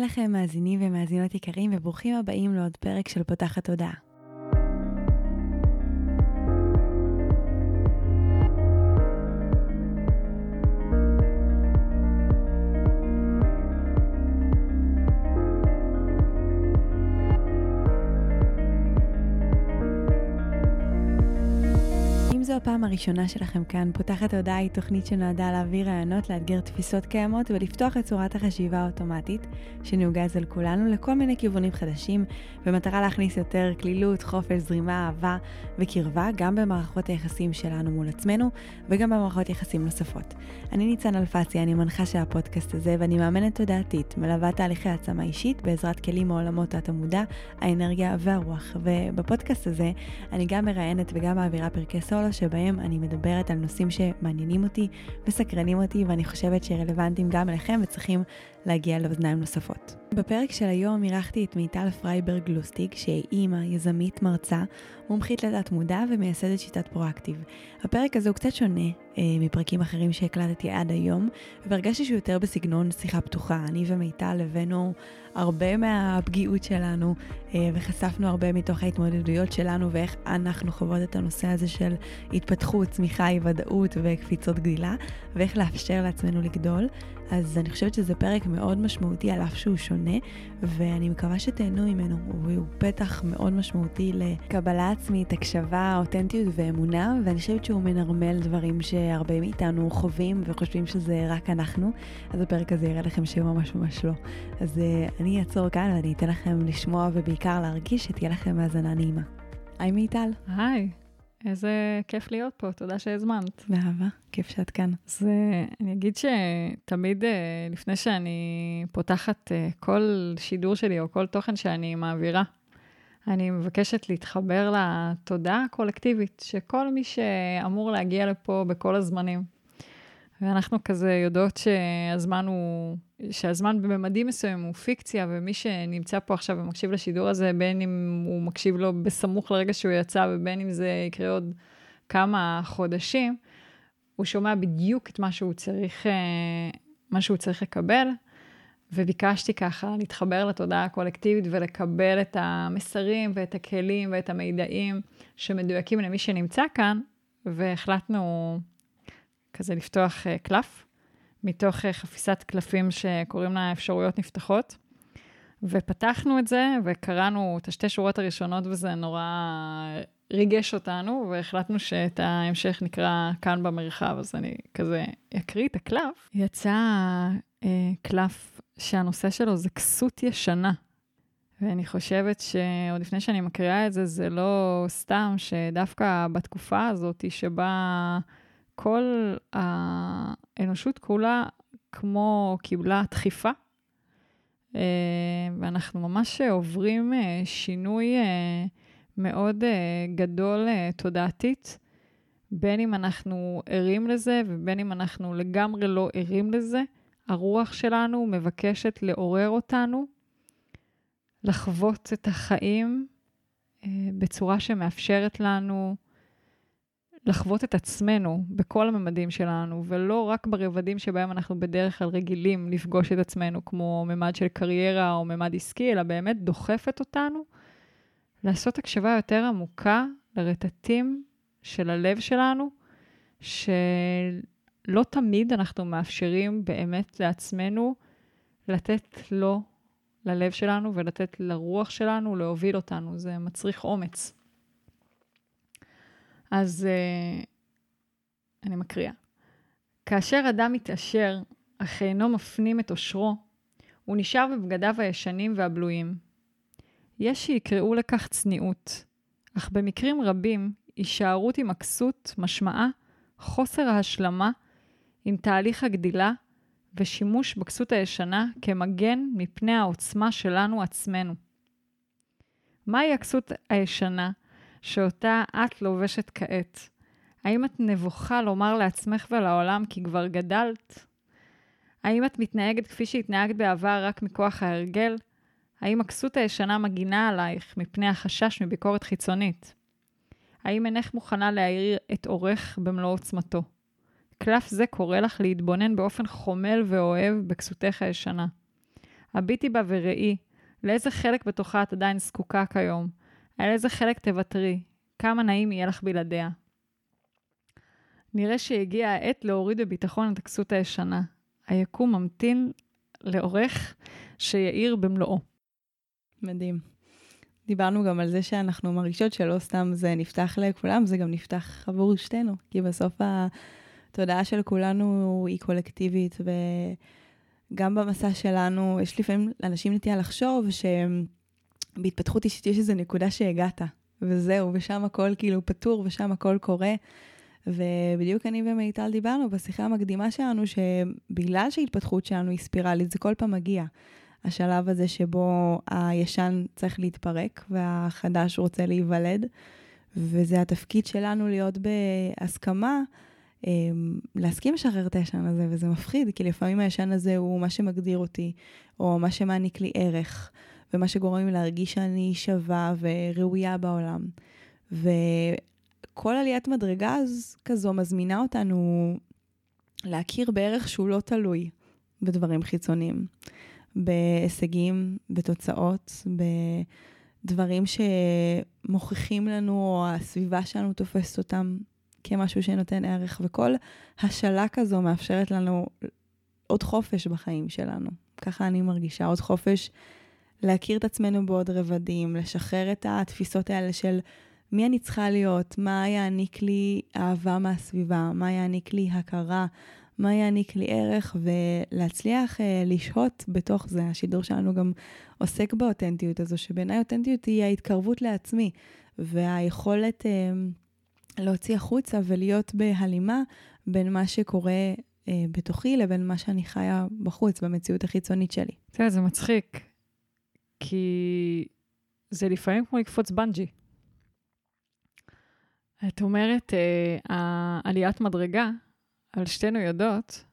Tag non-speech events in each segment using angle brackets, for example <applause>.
לכם מאזינים ומאזינות יקרים וברוכים הבאים לעוד פרק של פותחת תודעה. הפעם הראשונה שלכם כאן, פותחת הודעה היא תוכנית שנועדה להעביר רעיונות, לאתגר תפיסות קיימות ולפתוח את צורת החשיבה האוטומטית שנהוגה אצל כולנו לכל מיני כיוונים חדשים, במטרה להכניס יותר כלילות, חופש, זרימה, אהבה וקרבה, גם במערכות היחסים שלנו מול עצמנו וגם במערכות יחסים נוספות. אני ניצן אלפצי, אני מנחה של הפודקאסט הזה ואני מאמנת תודעתית, מלווה תהליכי העצמה אישית בעזרת כלים מעולמות התת-המודע, האנרגיה והרוח. ובפודקאסט הזה אני גם מראיינת וגם מעבירה פרקי סולו שבהם אני מדברת על נושאים שמעניינים אותי, מסקרנים אותי, ואני חושבת שרלוונטיים גם אליכם וצריכים להגיע לאוזניים נוספות. בפרק של היום אירחתי את מיטל פרייברג לוסטיג, שהיא אימא, יזמית, מרצה, מומחית לתת מודע ומייסדת שיטת פרואקטיב. הפרק הזה הוא קצת שונה אה, מפרקים אחרים שהקלטתי עד היום, והרגשתי שהוא יותר בסגנון שיחה פתוחה. אני ומיטל הבאנו הרבה מהפגיעות שלנו, אה, וחשפנו הרבה מתוך ההתמודדויות שלנו ואיך אנחנו חוות את הנושא הזה של התפתחות, צמיחה, אי ודאות וקפיצות גדילה, ואיך לאפשר לעצמנו לגדול. אז אני חושבת שזה פרק מאוד משמעותי על אף שהוא שונה, ואני מקווה שתהנו ממנו. הוא פתח מאוד משמעותי לקבלה עצמית, הקשבה, אותנטיות ואמונה, ואני חושבת שהוא מנרמל דברים שהרבה מאיתנו חווים וחושבים שזה רק אנחנו, אז הפרק הזה יראה לכם שהוא ממש לא. אז uh, אני אעצור כאן ואני אתן לכם לשמוע ובעיקר להרגיש שתהיה לכם האזנה נעימה. היי מיטל. היי. איזה כיף להיות פה, תודה שהזמנת. באהבה, כיף שאת כאן. אז אני אגיד שתמיד אה, לפני שאני פותחת אה, כל שידור שלי או כל תוכן שאני מעבירה, אני מבקשת להתחבר לתודעה הקולקטיבית, שכל מי שאמור להגיע לפה בכל הזמנים, ואנחנו כזה יודעות שהזמן הוא, שהזמן בממדים מסוימים הוא פיקציה, ומי שנמצא פה עכשיו ומקשיב לשידור הזה, בין אם הוא מקשיב לו בסמוך לרגע שהוא יצא, ובין אם זה יקרה עוד כמה חודשים, הוא שומע בדיוק את מה שהוא צריך, אה, מה שהוא צריך לקבל. וביקשתי ככה להתחבר לתודעה הקולקטיבית ולקבל את המסרים ואת הכלים ואת המידעים שמדויקים למי שנמצא כאן, והחלטנו כזה לפתוח uh, קלף, מתוך uh, חפיסת קלפים שקוראים לה אפשרויות נפתחות. ופתחנו את זה, וקראנו את השתי שורות הראשונות, וזה נורא ריגש אותנו, והחלטנו שאת ההמשך נקרא כאן במרחב, אז אני כזה אקריא את הקלף. יצא uh, קלף שהנושא שלו זה כסות ישנה. ואני חושבת שעוד לפני שאני מקריאה את זה, זה לא סתם שדווקא בתקופה הזאת, שבה כל האנושות כולה כמו קיבלה דחיפה, אה, ואנחנו ממש עוברים אה, שינוי אה, מאוד גדול תודעתית, בין אם אנחנו ערים לזה ובין אם אנחנו לגמרי לא ערים לזה. הרוח שלנו מבקשת לעורר אותנו, לחוות את החיים בצורה שמאפשרת לנו לחוות את עצמנו בכל הממדים שלנו, ולא רק ברבדים שבהם אנחנו בדרך כלל רגילים לפגוש את עצמנו, כמו ממד של קריירה או ממד עסקי, אלא באמת דוחפת אותנו לעשות הקשבה יותר עמוקה לרטטים של הלב שלנו, שלא תמיד אנחנו מאפשרים באמת לעצמנו לתת לו, ללב שלנו, ולתת לרוח שלנו להוביל אותנו. זה מצריך אומץ. אז uh, אני מקריאה. כאשר אדם מתעשר, אך אינו מפנים את עושרו, הוא נשאר בבגדיו הישנים והבלויים. יש שיקראו לכך צניעות, אך במקרים רבים, הישארות עם הכסות משמעה חוסר ההשלמה עם תהליך הגדילה ושימוש בכסות הישנה כמגן מפני העוצמה שלנו עצמנו. מהי הכסות הישנה שאותה את לובשת כעת? האם את נבוכה לומר לעצמך ולעולם כי כבר גדלת? האם את מתנהגת כפי שהתנהגת בעבר רק מכוח ההרגל? האם הכסות הישנה מגינה עלייך מפני החשש מביקורת חיצונית? האם אינך מוכנה להאיר את אורך במלוא עוצמתו? קלף זה קורא לך להתבונן באופן חומל ואוהב בכסותך הישנה. הביטי בה וראי, לאיזה חלק בתוכה את עדיין זקוקה כיום, על איזה חלק תוותרי, כמה נעים יהיה לך בלעדיה. נראה שהגיעה העת להוריד בביטחון את הכסות הישנה. היקום ממתין לעורך שיאיר במלואו. מדהים. דיברנו גם על זה שאנחנו מרגישות שלא סתם זה נפתח לכולם, זה גם נפתח עבור שתינו, כי בסוף התודעה של כולנו היא קולקטיבית, וגם במסע שלנו, יש לפעמים לאנשים נטייה לחשוב שבהתפתחות אישית יש איזו נקודה שהגעת, וזהו, ושם הכל כאילו פתור, ושם הכל קורה. ובדיוק אני ומיטל דיברנו בשיחה המקדימה שלנו, שבגלל שההתפתחות שלנו היא ספירלית, זה כל פעם מגיע. השלב הזה שבו הישן צריך להתפרק והחדש רוצה להיוולד, וזה התפקיד שלנו להיות בהסכמה, אמ, להסכים לשחרר את הישן הזה, וזה מפחיד, כי לפעמים הישן הזה הוא מה שמגדיר אותי, או מה שמעניק לי ערך, ומה שגורם לי להרגיש שאני שווה וראויה בעולם. וכל עליית מדרגה כזו מזמינה אותנו להכיר בערך שהוא לא תלוי בדברים חיצוניים. בהישגים, בתוצאות, בדברים שמוכיחים לנו, או הסביבה שלנו תופסת אותם כמשהו שנותן ערך, וכל השאלה כזו מאפשרת לנו עוד חופש בחיים שלנו. ככה אני מרגישה, עוד חופש להכיר את עצמנו בעוד רבדים, לשחרר את התפיסות האלה של מי אני צריכה להיות, מה יעניק לי אהבה מהסביבה, מה יעניק לי הכרה, מה יעניק לי ערך, ולהצליח uh, לשהות בתוך זה. השידור שלנו גם עוסק באותנטיות הזו, שבעיניי אותנטיות היא ההתקרבות לעצמי, והיכולת uh, להוציא החוצה ולהיות בהלימה בין מה שקורה uh, בתוכי לבין מה שאני חיה בחוץ, במציאות החיצונית שלי. תראה, זה מצחיק, כי זה לפעמים כמו לקפוץ בנג'י. את אומרת, uh, עליית מדרגה, אבל שתינו יודעות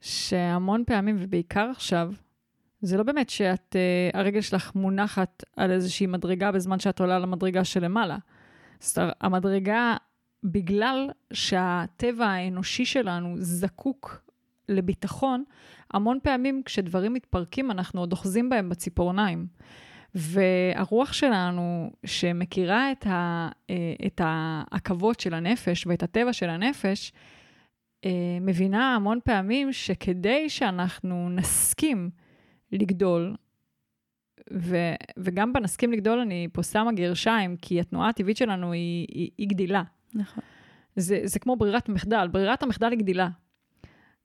שהמון פעמים, ובעיקר עכשיו, זה לא באמת שאת, uh, הרגל שלך מונחת על איזושהי מדרגה בזמן שאת עולה למדרגה שלמעלה. זאת אומרת, המדרגה, בגלל שהטבע האנושי שלנו זקוק לביטחון, המון פעמים כשדברים מתפרקים, אנחנו עוד אוחזים בהם בציפורניים. והרוח שלנו, שמכירה את, ה, אה, את העכבות של הנפש ואת הטבע של הנפש, אה, מבינה המון פעמים שכדי שאנחנו נסכים לגדול, ו, וגם בנסכים לגדול אני פה שמה גרשיים, כי התנועה הטבעית שלנו היא, היא, היא גדילה. נכון. זה, זה כמו ברירת מחדל, ברירת המחדל היא גדילה.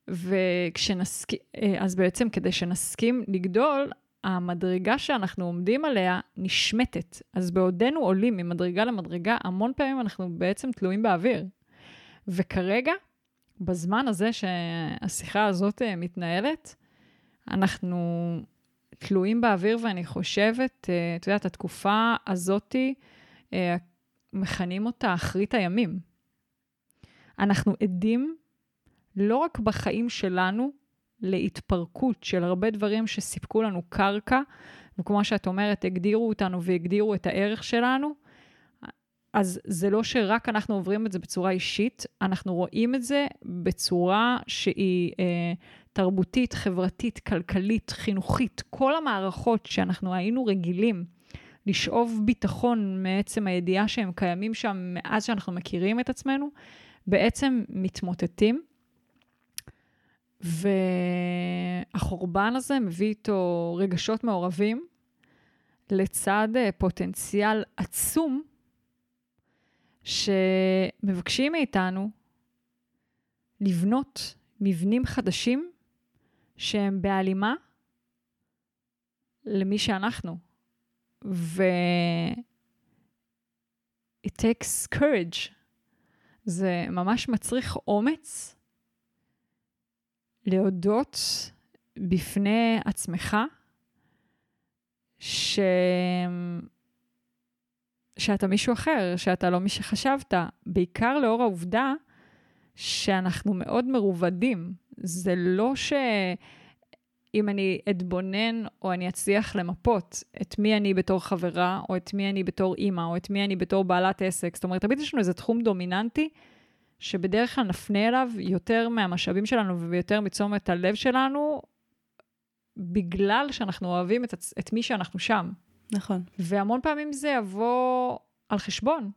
וכשנסכים, אה, אז בעצם כדי שנסכים לגדול, המדרגה שאנחנו עומדים עליה נשמטת. אז בעודנו עולים ממדרגה למדרגה, המון פעמים אנחנו בעצם תלויים באוויר. וכרגע, בזמן הזה שהשיחה הזאת אה, מתנהלת, אנחנו תלויים באוויר, ואני חושבת, אה, את יודעת, התקופה הזאתי, מכנים אותה אחרית הימים. אנחנו עדים לא רק בחיים שלנו להתפרקות של הרבה דברים שסיפקו לנו קרקע, וכמו שאת אומרת, הגדירו אותנו והגדירו את הערך שלנו, אז זה לא שרק אנחנו עוברים את זה בצורה אישית, אנחנו רואים את זה בצורה שהיא אה, תרבותית, חברתית, כלכלית, חינוכית, כל המערכות שאנחנו היינו רגילים לשאוב ביטחון מעצם הידיעה שהם קיימים שם מאז שאנחנו מכירים את עצמנו, בעצם מתמוטטים. והחורבן הזה מביא איתו רגשות מעורבים, לצד אה, פוטנציאל עצום שמבקשים מאיתנו לבנות מבנים חדשים שהם בהלימה למי שאנחנו. ו... it takes courage. זה ממש מצריך אומץ להודות בפני עצמך ש... שאתה מישהו אחר, שאתה לא מי שחשבת, בעיקר לאור העובדה שאנחנו מאוד מרובדים. זה לא שאם אני אתבונן או אני אצליח למפות את מי אני בתור חברה, או את מי אני בתור אימא, או את מי אני בתור בעלת עסק, זאת אומרת, תמיד יש לנו איזה תחום דומיננטי, שבדרך כלל נפנה אליו יותר מהמשאבים שלנו ויותר מצומת הלב שלנו, בגלל שאנחנו אוהבים את, את מי שאנחנו שם. נכון. והמון פעמים זה יבוא על חשבון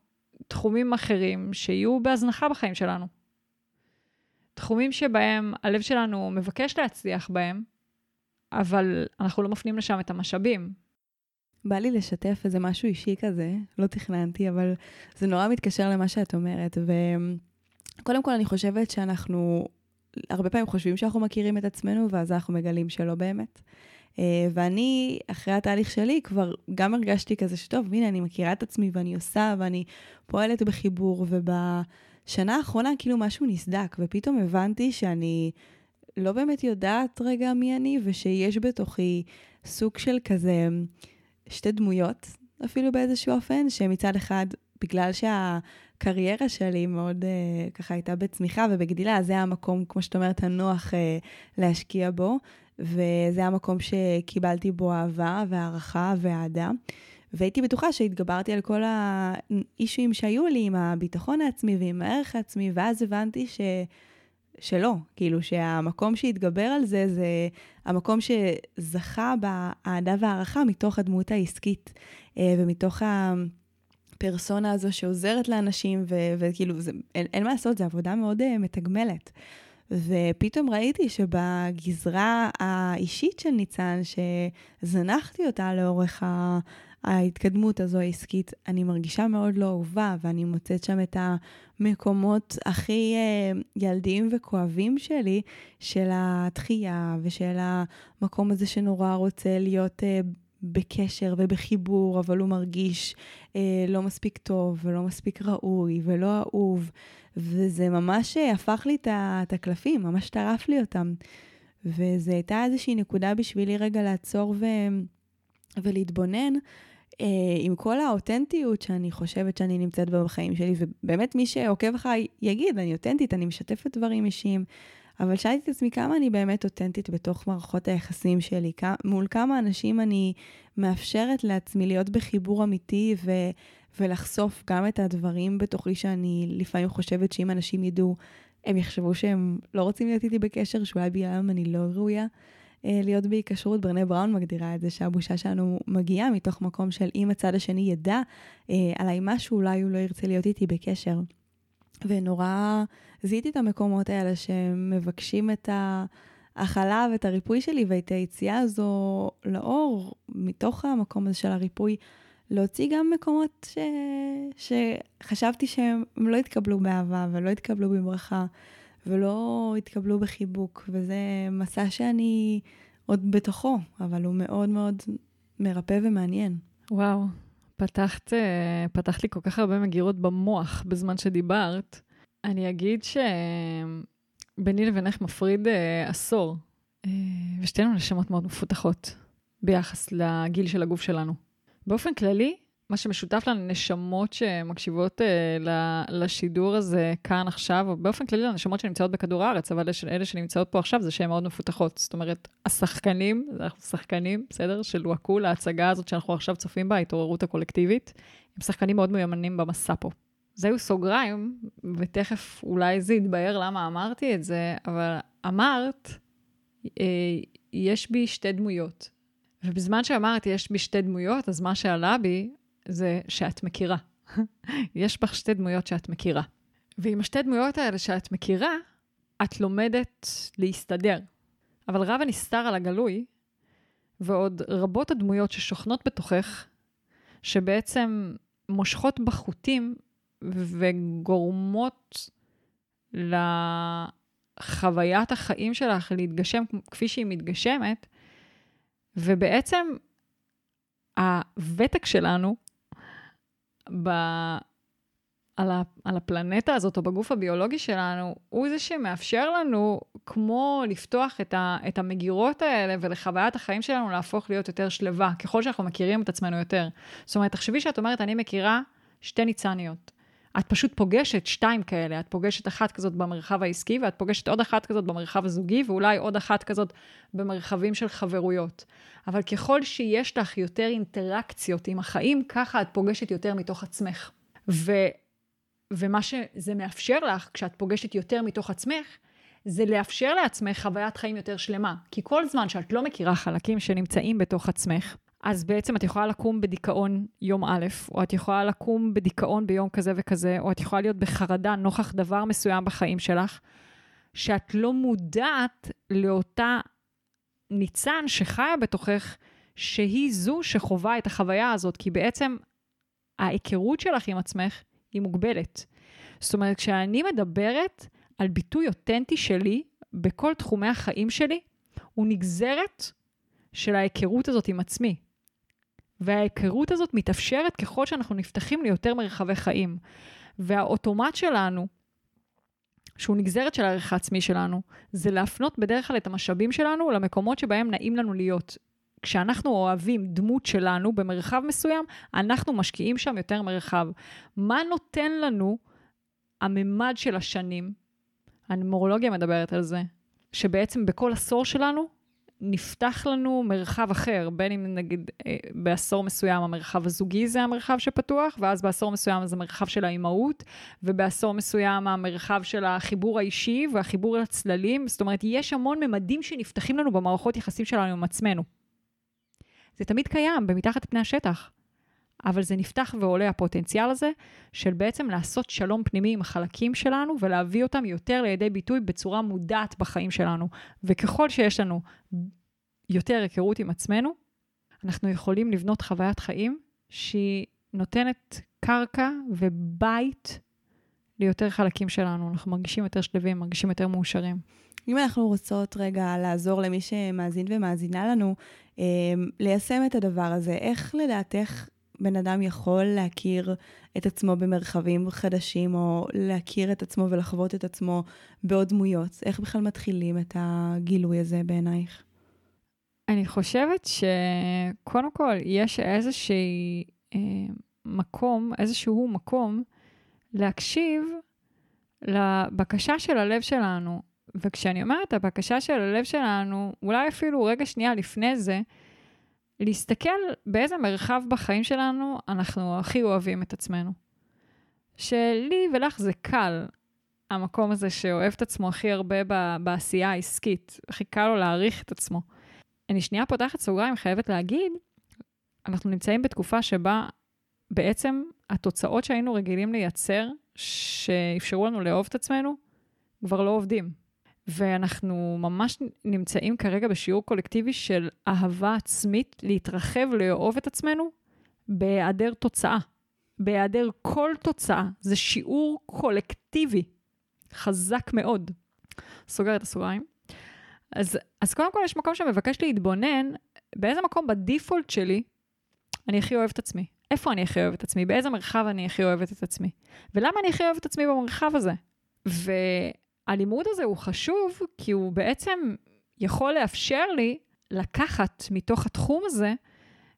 תחומים אחרים שיהיו בהזנחה בחיים שלנו. תחומים שבהם הלב שלנו מבקש להצליח בהם, אבל אנחנו לא מפנים לשם את המשאבים. בא לי לשתף איזה משהו אישי כזה, לא תכננתי, אבל זה נורא מתקשר למה שאת אומרת. וקודם כל, אני חושבת שאנחנו הרבה פעמים חושבים שאנחנו מכירים את עצמנו, ואז אנחנו מגלים שלא באמת. אה, ואני, אחרי התהליך שלי, כבר גם הרגשתי כזה שטוב, הנה, אני מכירה את עצמי ואני עושה ואני פועלת בחיבור, ובשנה האחרונה כאילו משהו נסדק, ופתאום הבנתי שאני לא באמת יודעת רגע מי אני, ושיש בתוכי סוג של כזה שתי דמויות, אפילו באיזשהו אופן, שמצד אחד, בגלל שהקריירה שלי מאוד uh, ככה הייתה בצמיחה ובגדילה, זה המקום, כמו שאת אומרת, הנוח uh, להשקיע בו. וזה המקום שקיבלתי בו אהבה והערכה ואהדה. והייתי בטוחה שהתגברתי על כל האישויים שהיו לי עם הביטחון העצמי ועם הערך העצמי, ואז הבנתי ש... שלא, כאילו שהמקום שהתגבר על זה, זה המקום שזכה באהדה והערכה מתוך הדמות העסקית אה, ומתוך הפרסונה הזו שעוזרת לאנשים, ו- וכאילו, זה, אין, אין מה לעשות, זו עבודה מאוד uh, מתגמלת. ופתאום ראיתי שבגזרה האישית של ניצן, שזנחתי אותה לאורך ה... ההתקדמות הזו העסקית, אני מרגישה מאוד לא אהובה, ואני מוצאת שם את המקומות הכי uh, ילדיים וכואבים שלי, של התחייה ושל המקום הזה שנורא רוצה להיות uh, בקשר ובחיבור, אבל הוא מרגיש uh, לא מספיק טוב ולא מספיק ראוי ולא אהוב. וזה ממש אה, הפך לי את הקלפים, ממש טרף לי אותם. וזו הייתה איזושהי נקודה בשבילי רגע לעצור ו... ולהתבונן אה, עם כל האותנטיות שאני חושבת שאני נמצאת בה בחיים שלי, ובאמת מי שעוקב אחריי יגיד, אני אותנטית, אני משתפת דברים אישיים, אבל שאלתי את עצמי כמה אני באמת אותנטית בתוך מערכות היחסים שלי, כ... מול כמה אנשים אני מאפשרת לעצמי להיות בחיבור אמיתי ו... ולחשוף גם את הדברים בתוכי שאני לפעמים חושבת שאם אנשים ידעו, הם יחשבו שהם לא רוצים להיות איתי בקשר, שאולי בגללם אני לא ראויה אה, להיות בהיקשרות. ברנה בראון מגדירה את זה שהבושה שלנו מגיעה מתוך מקום של אם הצד השני ידע אה, עליי משהו, אולי הוא לא ירצה להיות איתי בקשר. ונורא זיהיתי את המקומות האלה שמבקשים את ההכלה ואת הריפוי שלי ואת היציאה הזו לאור, מתוך המקום הזה של הריפוי. להוציא גם מקומות ש... שחשבתי שהם לא יתקבלו באהבה ולא יתקבלו בברכה ולא יתקבלו בחיבוק, וזה מסע שאני עוד בתוכו, אבל הוא מאוד מאוד מרפא ומעניין. וואו, פתחת, אה, פתחת לי כל כך הרבה מגירות במוח בזמן שדיברת. אני אגיד שביני לבינך מפריד אה, עשור, אה, ושתינו נשמות מאוד מפותחות ביחס לגיל של הגוף שלנו. באופן כללי, מה שמשותף לנשמות שמקשיבות uh, לשידור הזה כאן עכשיו, או באופן כללי לנשמות שנמצאות בכדור הארץ, אבל אלה שנמצאות פה עכשיו זה שהן מאוד מפותחות. זאת אומרת, השחקנים, אנחנו שחקנים, בסדר? שלוהקו להצגה הזאת שאנחנו עכשיו צופים בה, ההתעוררות הקולקטיבית, הם שחקנים מאוד מיומנים במסע פה. זהו סוגריים, ותכף אולי זה יתבהר למה אמרתי את זה, אבל אמרת, אה, יש בי שתי דמויות. ובזמן שאמרתי, יש בי שתי דמויות, אז מה שעלה בי זה שאת מכירה. <laughs> יש בך שתי דמויות שאת מכירה. ועם השתי דמויות האלה שאת מכירה, את לומדת להסתדר. אבל רב הנסתר על הגלוי, ועוד רבות הדמויות ששוכנות בתוכך, שבעצם מושכות בחוטים וגורמות לחוויית החיים שלך להתגשם כפי שהיא מתגשמת, ובעצם הוותק שלנו ב... על, ה... על הפלנטה הזאת, או בגוף הביולוגי שלנו, הוא זה שמאפשר לנו, כמו לפתוח את, ה... את המגירות האלה ולחוויית החיים שלנו להפוך להיות יותר שלווה, ככל שאנחנו מכירים את עצמנו יותר. זאת אומרת, תחשבי שאת אומרת, אני מכירה שתי ניצניות. את פשוט פוגשת שתיים כאלה, את פוגשת אחת כזאת במרחב העסקי, ואת פוגשת עוד אחת כזאת במרחב הזוגי, ואולי עוד אחת כזאת במרחבים של חברויות. אבל ככל שיש לך יותר אינטראקציות עם החיים, ככה את פוגשת יותר מתוך עצמך. ו, ומה שזה מאפשר לך, כשאת פוגשת יותר מתוך עצמך, זה לאפשר לעצמך חוויית חיים יותר שלמה. כי כל זמן שאת לא מכירה חלקים שנמצאים בתוך עצמך, אז בעצם את יכולה לקום בדיכאון יום א', או את יכולה לקום בדיכאון ביום כזה וכזה, או את יכולה להיות בחרדה נוכח דבר מסוים בחיים שלך, שאת לא מודעת לאותה ניצן שחיה בתוכך, שהיא זו שחווה את החוויה הזאת, כי בעצם ההיכרות שלך עם עצמך היא מוגבלת. זאת אומרת, כשאני מדברת על ביטוי אותנטי שלי בכל תחומי החיים שלי, הוא נגזרת של ההיכרות הזאת עם עצמי. וההיכרות הזאת מתאפשרת ככל שאנחנו נפתחים ליותר מרחבי חיים. והאוטומט שלנו, שהוא נגזרת של הערך העצמי שלנו, זה להפנות בדרך כלל את המשאבים שלנו למקומות שבהם נעים לנו להיות. כשאנחנו אוהבים דמות שלנו במרחב מסוים, אנחנו משקיעים שם יותר מרחב. מה נותן לנו הממד של השנים? הנומרולוגיה מדברת על זה, שבעצם בכל עשור שלנו נפתח לנו מרחב אחר, בין אם נגיד אה, בעשור מסוים המרחב הזוגי זה המרחב שפתוח, ואז בעשור מסוים זה המרחב של האימהות, ובעשור מסוים המרחב של החיבור האישי והחיבור לצללים, זאת אומרת, יש המון ממדים שנפתחים לנו במערכות יחסים שלנו עם עצמנו. זה תמיד קיים במתחת פני השטח. אבל זה נפתח ועולה הפוטנציאל הזה של בעצם לעשות שלום פנימי עם החלקים שלנו ולהביא אותם יותר לידי ביטוי בצורה מודעת בחיים שלנו. וככל שיש לנו יותר היכרות עם עצמנו, אנחנו יכולים לבנות חוויית חיים שהיא נותנת קרקע ובית ליותר חלקים שלנו. אנחנו מרגישים יותר שלווים, מרגישים יותר מאושרים. אם אנחנו רוצות רגע לעזור למי שמאזין ומאזינה לנו, אה, ליישם את הדבר הזה, איך לדעתך בן אדם יכול להכיר את עצמו במרחבים חדשים, או להכיר את עצמו ולחוות את עצמו בעוד דמויות? איך בכלל מתחילים את הגילוי הזה בעינייך? אני חושבת שקודם כל יש איזשהי אה, מקום, איזשהו מקום להקשיב לבקשה של הלב שלנו. וכשאני אומרת הבקשה של הלב שלנו, אולי אפילו רגע שנייה לפני זה, להסתכל באיזה מרחב בחיים שלנו אנחנו הכי אוהבים את עצמנו. שלי ולך זה קל, המקום הזה שאוהב את עצמו הכי הרבה בעשייה העסקית, הכי קל לו להעריך את עצמו. אני שנייה פותחת סוגריים, חייבת להגיד, אנחנו נמצאים בתקופה שבה בעצם התוצאות שהיינו רגילים לייצר, שאפשרו לנו לאהוב את עצמנו, כבר לא עובדים. ואנחנו ממש נמצאים כרגע בשיעור קולקטיבי של אהבה עצמית, להתרחב, לאהוב את עצמנו, בהיעדר תוצאה. בהיעדר כל תוצאה. זה שיעור קולקטיבי חזק מאוד. סוגר את הסוגריים. אז, אז קודם כל יש מקום שמבקש להתבונן, באיזה מקום בדיפולט שלי אני הכי אוהבת את עצמי. איפה אני הכי אוהבת את עצמי? באיזה מרחב אני הכי אוהבת את עצמי? ולמה אני הכי אוהבת את עצמי במרחב הזה? ו... הלימוד הזה הוא חשוב, כי הוא בעצם יכול לאפשר לי לקחת מתוך התחום הזה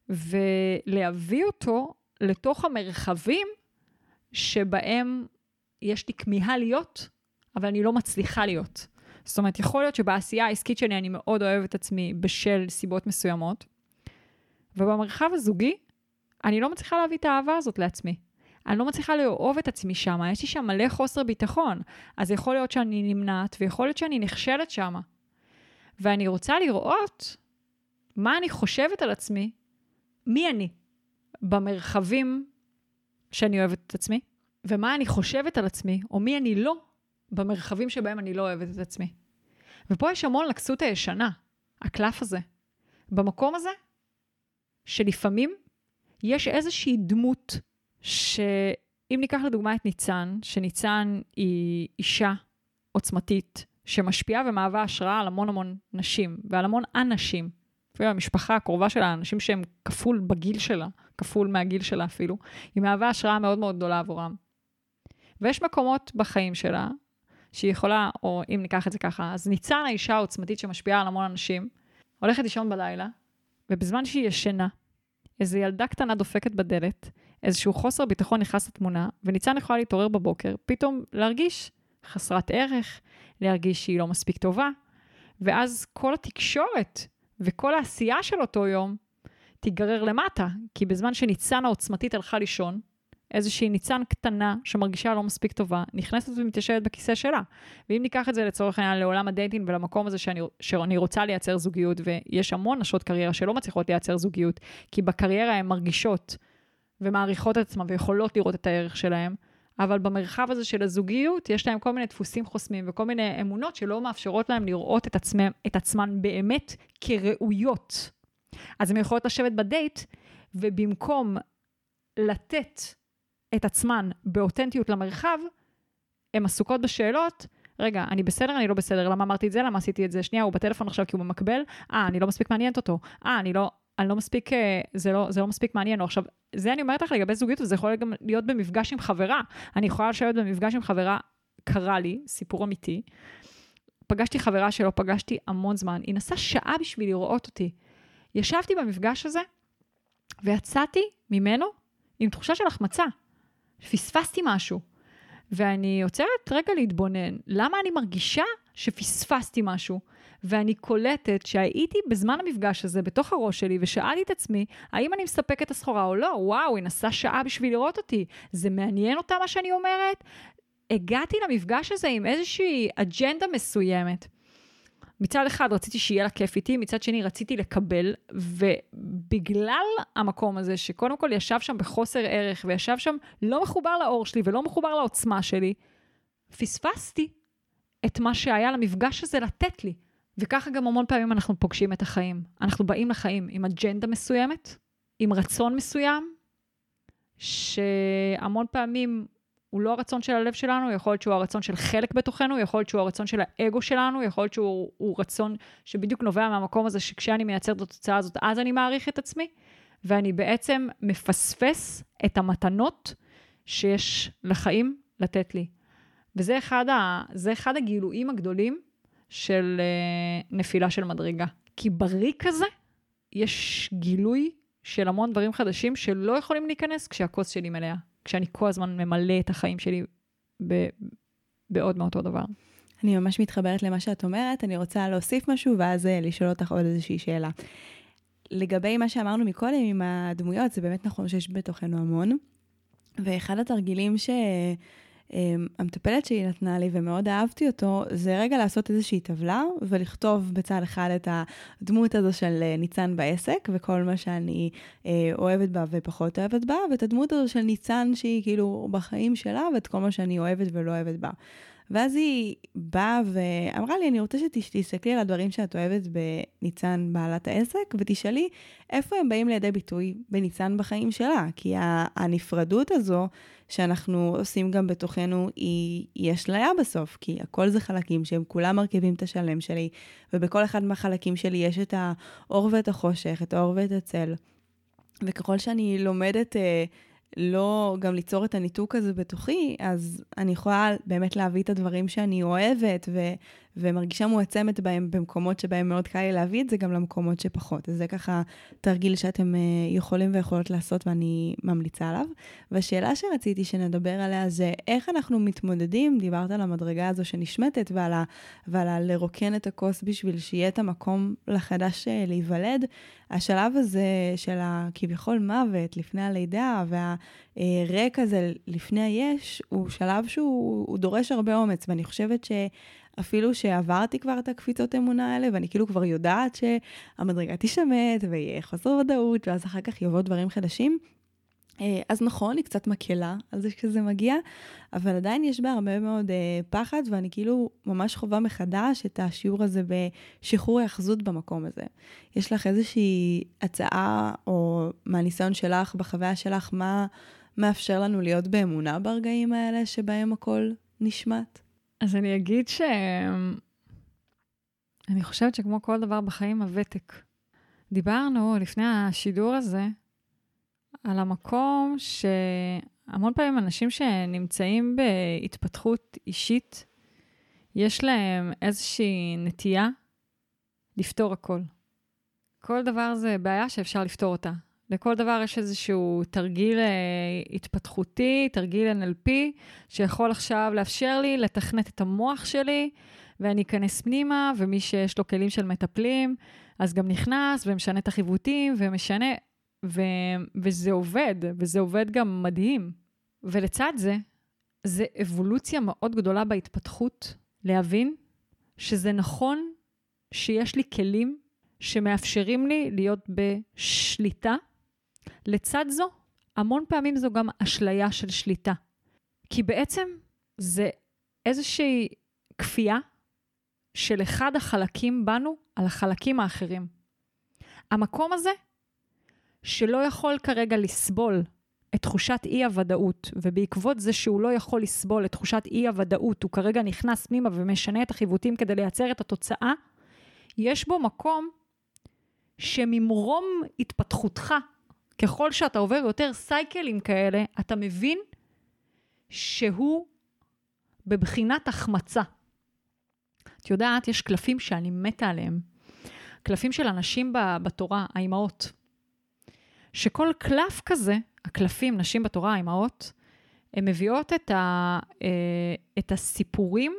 ולהביא אותו לתוך המרחבים שבהם יש לי כמיהה להיות, אבל אני לא מצליחה להיות. זאת אומרת, יכול להיות שבעשייה העסקית שלי אני מאוד אוהבת את עצמי בשל סיבות מסוימות, ובמרחב הזוגי אני לא מצליחה להביא את האהבה הזאת לעצמי. אני לא מצליחה לאהוב את עצמי שם, יש לי שם מלא חוסר ביטחון. אז יכול להיות שאני נמנעת, ויכול להיות שאני נכשלת שם. ואני רוצה לראות מה אני חושבת על עצמי, מי אני, במרחבים שאני אוהבת את עצמי, ומה אני חושבת על עצמי, או מי אני לא, במרחבים שבהם אני לא אוהבת את עצמי. ופה יש המון לכסות הישנה, הקלף הזה. במקום הזה, שלפעמים יש איזושהי דמות שאם ניקח לדוגמה את ניצן, שניצן היא אישה עוצמתית, שמשפיעה ומהווה השראה על המון המון נשים, ועל המון אנשים, אפילו המשפחה הקרובה שלה, אנשים שהם כפול בגיל שלה, כפול מהגיל שלה אפילו, היא מהווה השראה מאוד מאוד גדולה עבורם. ויש מקומות בחיים שלה, שהיא יכולה, או אם ניקח את זה ככה, אז ניצן האישה העוצמתית שמשפיעה על המון אנשים, הולכת לישון בלילה, ובזמן שהיא ישנה, איזו ילדה קטנה דופקת בדלת, איזשהו חוסר ביטחון נכנס לתמונה, וניצן יכולה להתעורר בבוקר, פתאום להרגיש חסרת ערך, להרגיש שהיא לא מספיק טובה, ואז כל התקשורת וכל העשייה של אותו יום תיגרר למטה, כי בזמן שניצן העוצמתית הלכה לישון, איזושהי ניצן קטנה שמרגישה לא מספיק טובה, נכנסת ומתיישבת בכיסא שלה. ואם ניקח את זה לצורך העניין לעולם ה dating ולמקום הזה שאני, שאני רוצה לייצר זוגיות, ויש המון נשות קריירה שלא מצליחות לייצר זוגיות, כי בקריירה הן מרגישות ומעריכות את עצמן ויכולות לראות את הערך שלהן, אבל במרחב הזה של הזוגיות, יש להם כל מיני דפוסים חוסמים וכל מיני אמונות שלא מאפשרות להם לראות את, עצמם, את עצמן באמת כראויות. אז הן יכולות לשבת בדייט, ובמקום לתת את עצמן באותנטיות למרחב, הן עסוקות בשאלות, רגע, אני בסדר, אני לא בסדר, למה אמרתי את זה, למה עשיתי את זה, שנייה, הוא בטלפון עכשיו כי הוא במקבל, אה, אני לא מספיק מעניינת אותו, אה, אני לא, אני לא מספיק, אה, זה לא, זה לא מספיק מעניין. עכשיו, זה אני אומרת לך לגבי זוגיות, וזה יכול גם להיות במפגש עם חברה. אני יכולה לשבת במפגש עם חברה, קרה לי, סיפור אמיתי. פגשתי חברה שלא פגשתי המון זמן, היא נסעה שעה בשביל לראות אותי. ישבתי במפגש הזה, ויצאתי ממנו עם תחושה של החמצה. פספסתי משהו. ואני עוצרת רגע להתבונן, למה אני מרגישה שפספסתי משהו? ואני קולטת שהייתי בזמן המפגש הזה בתוך הראש שלי ושאלתי את עצמי, האם אני מספקת את הסחורה או לא? וואו, היא נסעה שעה בשביל לראות אותי. זה מעניין אותה מה שאני אומרת? הגעתי למפגש הזה עם איזושהי אג'נדה מסוימת. מצד אחד רציתי שיהיה לה כיף איתי, מצד שני רציתי לקבל, ובגלל המקום הזה, שקודם כל ישב שם בחוסר ערך, וישב שם לא מחובר לאור שלי ולא מחובר לעוצמה שלי, פספסתי את מה שהיה למפגש הזה לתת לי. וככה גם המון פעמים אנחנו פוגשים את החיים. אנחנו באים לחיים עם אג'נדה מסוימת, עם רצון מסוים, שהמון פעמים הוא לא הרצון של הלב שלנו, יכול להיות שהוא הרצון של חלק בתוכנו, יכול להיות שהוא הרצון של האגו שלנו, יכול להיות שהוא רצון שבדיוק נובע מהמקום הזה שכשאני מייצר את התוצאה הזאת, אז אני מעריך את עצמי, ואני בעצם מפספס את המתנות שיש לחיים לתת לי. וזה אחד, ה, אחד הגילויים הגדולים של uh, נפילה של מדרגה. כי בריק הזה יש גילוי של המון דברים חדשים שלא יכולים להיכנס כשהכוס שלי מלאה. כשאני כל הזמן ממלא את החיים שלי ב- בעוד מאותו דבר. אני ממש מתחברת למה שאת אומרת, אני רוצה להוסיף משהו ואז אה, לשאול אותך עוד איזושהי שאלה. לגבי מה שאמרנו מקודם עם הדמויות, זה באמת נכון שיש בתוכנו המון. ואחד התרגילים ש... אמ, המטפלת שהיא נתנה לי ומאוד אהבתי אותו, זה רגע לעשות איזושהי טבלה ולכתוב בצד אחד את הדמות הזו של אה, ניצן בעסק וכל מה שאני אה, אוהבת בה ופחות אוהבת בה, ואת הדמות הזו של ניצן שהיא כאילו בחיים שלה ואת כל מה שאני אוהבת ולא אוהבת בה. ואז היא באה ואמרה לי, אני רוצה שתסתכלי על הדברים שאת אוהבת בניצן בעלת העסק, ותשאלי איפה הם באים לידי ביטוי בניצן בחיים שלה. כי הנפרדות הזו שאנחנו עושים גם בתוכנו, היא, היא אשליה בסוף, כי הכל זה חלקים שהם כולם מרכיבים את השלם שלי, ובכל אחד מהחלקים שלי יש את האור ואת החושך, את האור ואת הצל. וככל שאני לומדת... אה, לא גם ליצור את הניתוק הזה בתוכי, אז אני יכולה באמת להביא את הדברים שאני אוהבת ו, ומרגישה מועצמת בהם במקומות שבהם מאוד קל לי להביא את זה גם למקומות שפחות. אז זה ככה תרגיל שאתם אה, יכולים ויכולות לעשות ואני ממליצה עליו. והשאלה שרציתי שנדבר עליה זה איך אנחנו מתמודדים, דיברת על המדרגה הזו שנשמטת ועל, ה, ועל ה לרוקן את הכוס בשביל שיהיה את המקום לחדש אה, להיוולד. השלב הזה של הכביכול מוות לפני הלידה והריק הזה לפני היש, הוא שלב שהוא דורש הרבה אומץ, ואני חושבת ש... אפילו שעברתי כבר את הקפיצות אמונה האלה, ואני כאילו כבר יודעת שהמדרגה תשמט ויהיה חוסר ודאות, ואז אחר כך יבואו דברים חדשים. אה, אז נכון, היא קצת מקלה על זה שזה מגיע, אבל עדיין יש בה הרבה מאוד אה, פחד, ואני כאילו ממש חווה מחדש את השיעור הזה בשחרור היאחזות במקום הזה. יש לך איזושהי הצעה, או מהניסיון שלך, בחוויה שלך, מה מאפשר לנו להיות באמונה ברגעים האלה שבהם הכל נשמט? אז אני אגיד ש... אני חושבת שכמו כל דבר בחיים, הוותק. דיברנו לפני השידור הזה על המקום שהמון פעמים אנשים שנמצאים בהתפתחות אישית, יש להם איזושהי נטייה לפתור הכל. כל דבר זה בעיה שאפשר לפתור אותה. לכל דבר יש איזשהו תרגיל אה, התפתחותי, תרגיל NLP, שיכול עכשיו לאפשר לי לתכנת את המוח שלי, ואני אכנס פנימה, ומי שיש לו כלים של מטפלים, אז גם נכנס ומשנה את החיווטים, ומשנה, ו, וזה עובד, וזה עובד גם מדהים. ולצד זה, זה אבולוציה מאוד גדולה בהתפתחות, להבין שזה נכון שיש לי כלים שמאפשרים לי להיות בשליטה. לצד זו, המון פעמים זו גם אשליה של שליטה. כי בעצם זה איזושהי כפייה של אחד החלקים בנו על החלקים האחרים. המקום הזה, שלא יכול כרגע לסבול את תחושת אי-הוודאות, ובעקבות זה שהוא לא יכול לסבול את תחושת אי-הוודאות, הוא כרגע נכנס פנימה ומשנה את החיווטים כדי לייצר את התוצאה, יש בו מקום שממרום התפתחותך, ככל שאתה עובר יותר סייקלים כאלה, אתה מבין שהוא בבחינת החמצה. את יודעת, יש קלפים שאני מתה עליהם. קלפים של אנשים בתורה, האימהות. שכל קלף כזה, הקלפים, נשים בתורה, האימהות, הן מביאות את, ה, אה, את הסיפורים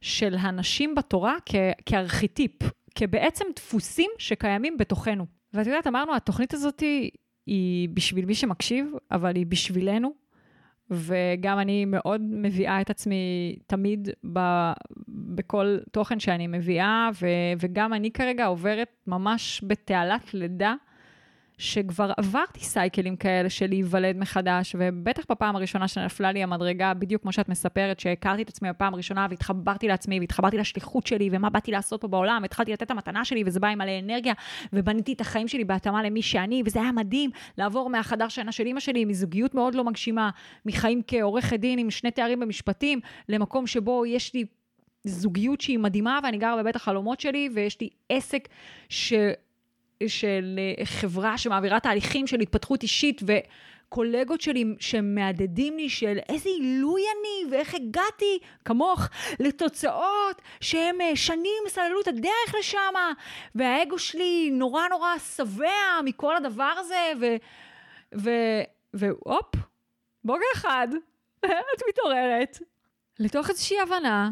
של הנשים בתורה כ, כארכיטיפ, כבעצם דפוסים שקיימים בתוכנו. ואת יודעת, אמרנו, התוכנית הזאת היא בשביל מי שמקשיב, אבל היא בשבילנו, וגם אני מאוד מביאה את עצמי תמיד ב, בכל תוכן שאני מביאה, ו, וגם אני כרגע עוברת ממש בתעלת לידה. שכבר עברתי סייקלים כאלה של להיוולד מחדש, ובטח בפעם הראשונה שנפלה לי המדרגה, בדיוק כמו שאת מספרת, שהכרתי את עצמי בפעם הראשונה והתחברתי לעצמי והתחברתי לשליחות שלי ומה באתי לעשות פה בעולם, התחלתי לתת את המתנה שלי וזה בא עם מלא אנרגיה, ובניתי את החיים שלי בהתאמה למי שאני, וזה היה מדהים לעבור מהחדר שינה של אימא שלי, מזוגיות מאוד לא מגשימה, מחיים כעורכת דין עם שני תארים במשפטים, למקום שבו יש לי זוגיות שהיא מדהימה ואני גרה בבית החלומות שלי ויש לי עסק ש... של אה, חברה שמעבירה תהליכים של התפתחות אישית וקולגות שלי שמהדהדים לי של איזה עילוי אני ואיך הגעתי, כמוך, לתוצאות שהם אה, שנים סללו את הדרך לשם, והאגו שלי נורא נורא שבע מכל הדבר הזה, ו... ו... והופ, בוגר אחד, <laughs> את מתעוררת. לתוך איזושהי הבנה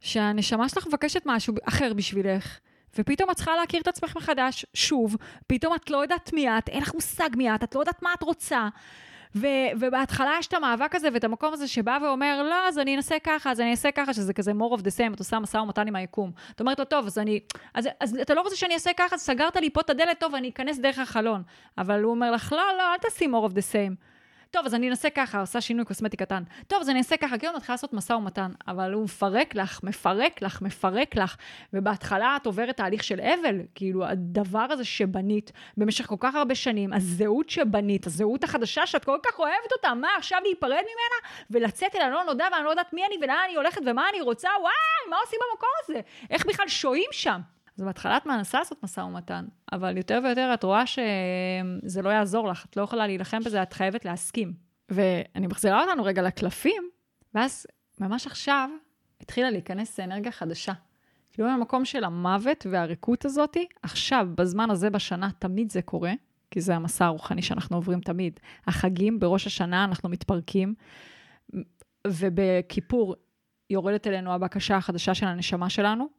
שהנשמה שלך מבקשת משהו אחר בשבילך, ופתאום את צריכה להכיר את עצמך מחדש, שוב, פתאום את לא יודעת מי את, אין לך מושג מי את, את לא יודעת מה את רוצה. ו- ובהתחלה יש את המאבק הזה ואת המקום הזה שבא ואומר, לא, אז אני אנסה ככה, אז אני אעשה ככה, שזה כזה more of the same, את עושה משא ומתן עם היקום. את אומרת לו, טוב, אז אני, אז, אז אתה לא רוצה שאני אעשה ככה, סגרת לי פה את הדלת, טוב, אני אכנס דרך החלון. אבל הוא אומר לך, לא, לא, אל תעשי more of the same. טוב, אז אני אנסה ככה, עושה שינוי קוסמטי קטן. טוב, אז אני אעשה ככה, כאילו מתחילה לעשות משא ומתן, אבל הוא מפרק לך, מפרק לך, מפרק לך, ובהתחלה את עוברת תהליך של אבל, כאילו הדבר הזה שבנית במשך כל כך הרבה שנים, הזהות שבנית, הזהות החדשה שאת כל כך אוהבת אותה, מה עכשיו להיפרד ממנה ולצאת אל הלא נודע ואני לא יודעת מי אני ולאן אני הולכת ומה אני רוצה, וואי, מה עושים במקום הזה? איך בכלל שוהים שם? אז בהתחלה את מנסה לעשות משא ומתן, אבל יותר ויותר את רואה שזה לא יעזור לך, את לא יכולה להילחם בזה, את חייבת להסכים. ואני מחזירה אותנו רגע לקלפים, ואז ממש עכשיו התחילה להיכנס אנרגיה חדשה. כאילו מהמקום של המוות והריקות הזאתי, עכשיו, בזמן הזה בשנה, תמיד זה קורה, כי זה המסע הרוחני שאנחנו עוברים תמיד. החגים, בראש השנה אנחנו מתפרקים, ובכיפור יורדת אלינו הבקשה החדשה של הנשמה שלנו,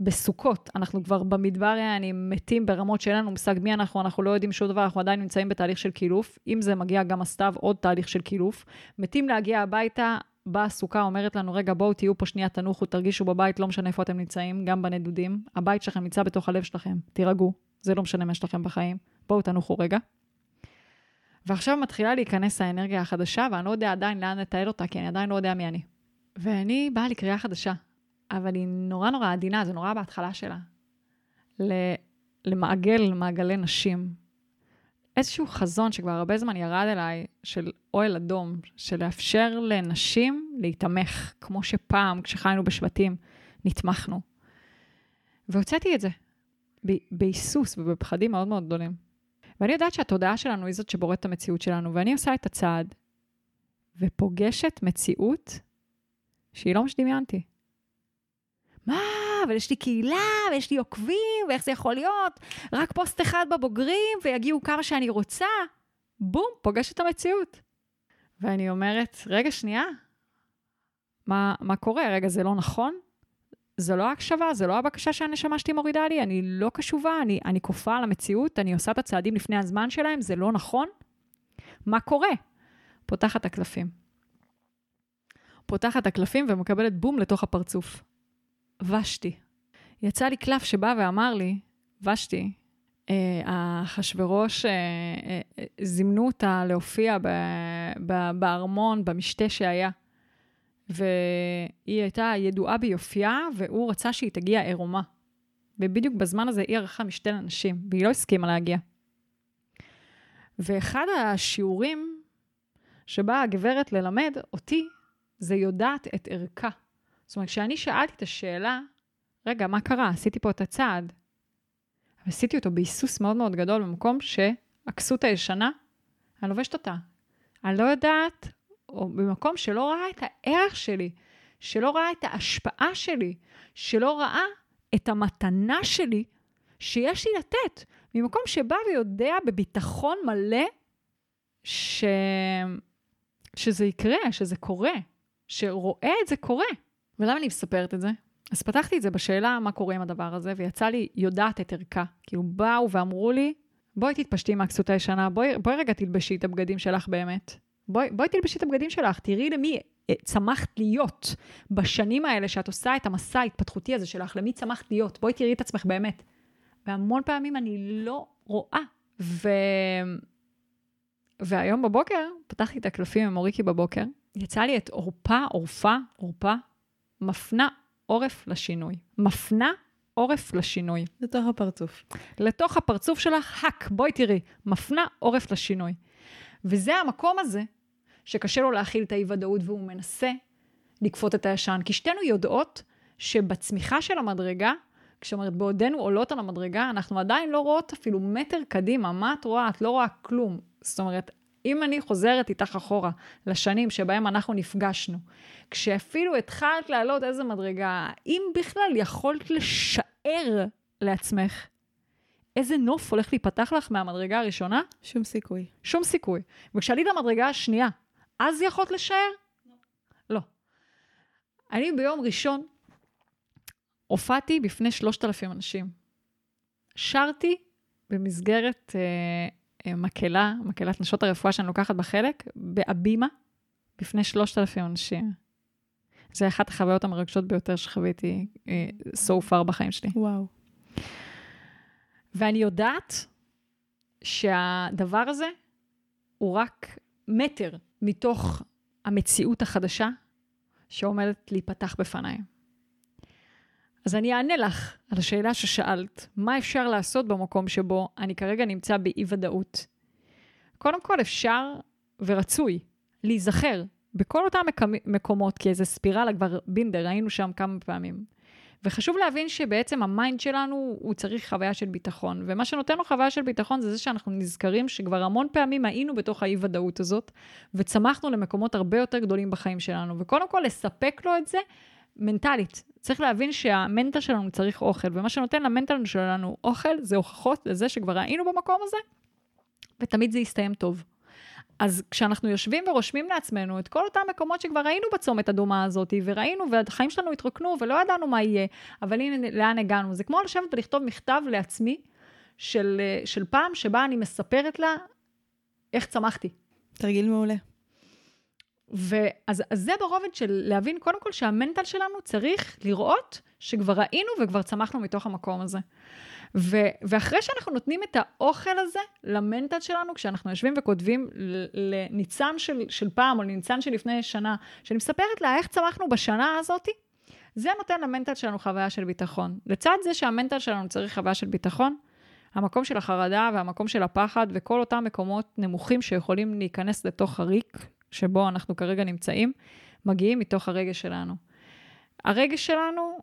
בסוכות, אנחנו כבר במדבר אני מתים ברמות שאין לנו מושג מי אנחנו, אנחנו לא יודעים שום דבר, אנחנו עדיין נמצאים בתהליך של קילוף. אם זה מגיע גם הסתיו, עוד תהליך של קילוף. מתים להגיע הביתה, באה הסוכה, אומרת לנו, רגע, בואו תהיו פה שנייה, תנוחו, תרגישו בבית, לא משנה איפה אתם נמצאים, גם בנדודים. הבית שלכם נמצא בתוך הלב שלכם, תירגעו, זה לא משנה מה יש לכם בחיים, בואו תנוחו רגע. ועכשיו מתחילה להיכנס האנרגיה החדשה, ואני לא יודע עדיין לאן לתעל אותה, כי אני עדיין לא יודע מי אני. ואני באה לקריאה חדשה. אבל היא נורא נורא עדינה, זה נורא בהתחלה שלה. למעגל מעגלי נשים. איזשהו חזון שכבר הרבה זמן ירד אליי, של אוהל אדום, של לאפשר לנשים להתמך, כמו שפעם, כשחיינו בשבטים, נתמכנו. והוצאתי את זה, בהיסוס ובפחדים מאוד מאוד גדולים. ואני יודעת שהתודעה שלנו היא זאת שבוראת את המציאות שלנו, ואני עושה את הצעד, ופוגשת מציאות שהיא לא מה שדמיינתי. מה, אבל יש לי קהילה, ויש לי עוקבים, ואיך זה יכול להיות? רק פוסט אחד בבוגרים, ויגיעו כמה שאני רוצה. בום, פוגש את המציאות. ואני אומרת, רגע, שנייה, מה, מה קורה? רגע, זה לא נכון? זה לא הקשבה, זה לא הבקשה שהנשמה שלי מורידה לי, אני לא קשובה, אני, אני כופה על המציאות, אני עושה את הצעדים לפני הזמן שלהם, זה לא נכון? מה קורה? פותחת הקלפים. פותחת הקלפים ומקבלת בום לתוך הפרצוף. ושתי. יצא לי קלף שבא ואמר לי, ושתי, אה, אחשוורוש, אה, אה, אה, זימנו אותה להופיע ב, ב, בארמון, במשתה שהיה. והיא הייתה ידועה ביופייה, והוא רצה שהיא תגיע עירומה. ובדיוק בזמן הזה היא ערכה משתה לנשים, והיא לא הסכימה להגיע. ואחד השיעורים שבאה הגברת ללמד אותי, זה יודעת את ערכה. זאת אומרת, כשאני שאלתי את השאלה, רגע, מה קרה? עשיתי פה את הצעד. עשיתי אותו בהיסוס מאוד מאוד גדול במקום שהכסות הישנה, אני לובשת אותה. אני לא יודעת, או במקום שלא ראה את הערך שלי, שלא ראה את ההשפעה שלי, שלא ראה את המתנה שלי שיש לי לתת, ממקום שבא ויודע בביטחון מלא ש... שזה יקרה, שזה קורה, שרואה את זה קורה. ולמה אני מספרת את זה? אז פתחתי את זה בשאלה מה קורה עם הדבר הזה, ויצא לי יודעת את ערכה. כאילו באו ואמרו לי, בואי תתפשטי מהכסות הישנה, בואי, בואי רגע תלבשי את הבגדים שלך באמת. בואי, בואי תלבשי את הבגדים שלך, תראי למי אה, צמחת להיות בשנים האלה שאת עושה את המסע ההתפתחותי הזה שלך, למי צמחת להיות, בואי תראי את עצמך באמת. והמון פעמים אני לא רואה. ו... והיום בבוקר, פתחתי את הקלפים עם אוריקי בבוקר, יצא לי את עורפה, עורפה, עורפה, מפנה עורף לשינוי. מפנה עורף לשינוי. לתוך הפרצוף. לתוך הפרצוף שלך, האק, בואי תראי, מפנה עורף לשינוי. וזה המקום הזה שקשה לו להכיל את האי-ודאות והוא מנסה לכפות את הישן. כי שתינו יודעות שבצמיחה של המדרגה, כשאומרת בעודנו עולות על המדרגה, אנחנו עדיין לא רואות אפילו מטר קדימה. מה את רואה? את לא רואה כלום. זאת אומרת, אם אני חוזרת איתך אחורה לשנים שבהם אנחנו נפגשנו, כשאפילו התחלת לעלות איזה מדרגה, אם בכלל יכולת לשער לעצמך איזה נוף הולך להיפתח לך מהמדרגה הראשונה? שום סיכוי. שום סיכוי. וכשעלית למדרגה השנייה, אז יכולת לשער? לא. לא. אני ביום ראשון הופעתי בפני שלושת אלפים אנשים. שרתי במסגרת אה, מקהלה, מקהלת נשות הרפואה שאני לוקחת בחלק, בהבימה, בפני שלושת אלפים אנשים. זה אחת החוויות המרגשות ביותר שחוויתי אה, so far בחיים שלי. וואו. ואני יודעת שהדבר הזה הוא רק מטר מתוך המציאות החדשה שעומדת להיפתח בפניי. אז אני אענה לך על השאלה ששאלת, מה אפשר לעשות במקום שבו אני כרגע נמצא באי-ודאות? קודם כל אפשר ורצוי להיזכר בכל אותם מקומות, כי איזה ספירלה כבר been there, היינו שם כמה פעמים. וחשוב להבין שבעצם ה mind שלנו, הוא צריך חוויה של ביטחון. ומה שנותן לו חוויה של ביטחון זה זה שאנחנו נזכרים שכבר המון פעמים היינו בתוך האי-ודאות הזאת, וצמחנו למקומות הרבה יותר גדולים בחיים שלנו. וקודם כל, לספק לו את זה מנטלית. צריך להבין שה mental שלנו צריך אוכל, ומה שנותן ל mental שלנו אוכל זה הוכחות לזה שכבר היינו במקום הזה, ותמיד זה יסתיים טוב. אז כשאנחנו יושבים ורושמים לעצמנו את כל אותם מקומות שכבר היינו בצומת הדומה הזאת, וראינו, והחיים שלנו התרוקנו, ולא ידענו מה יהיה, אבל הנה לאן הגענו. זה כמו לשבת ולכתוב מכתב לעצמי של, של פעם, שבה אני מספרת לה איך צמחתי. תרגיל מעולה. ואז אז זה ברובד של להבין קודם כל שהמנטל שלנו צריך לראות שכבר ראינו וכבר צמחנו מתוך המקום הזה. ו, ואחרי שאנחנו נותנים את האוכל הזה למנטל שלנו, כשאנחנו יושבים וכותבים לניצן של, של פעם או לניצן של לפני שנה, שאני מספרת לה איך צמחנו בשנה הזאתי, זה נותן למנטל שלנו חוויה של ביטחון. לצד זה שהמנטל שלנו צריך חוויה של ביטחון, המקום של החרדה והמקום של הפחד וכל אותם מקומות נמוכים שיכולים להיכנס לתוך הריק שבו אנחנו כרגע נמצאים, מגיעים מתוך הרגש שלנו. הרגש שלנו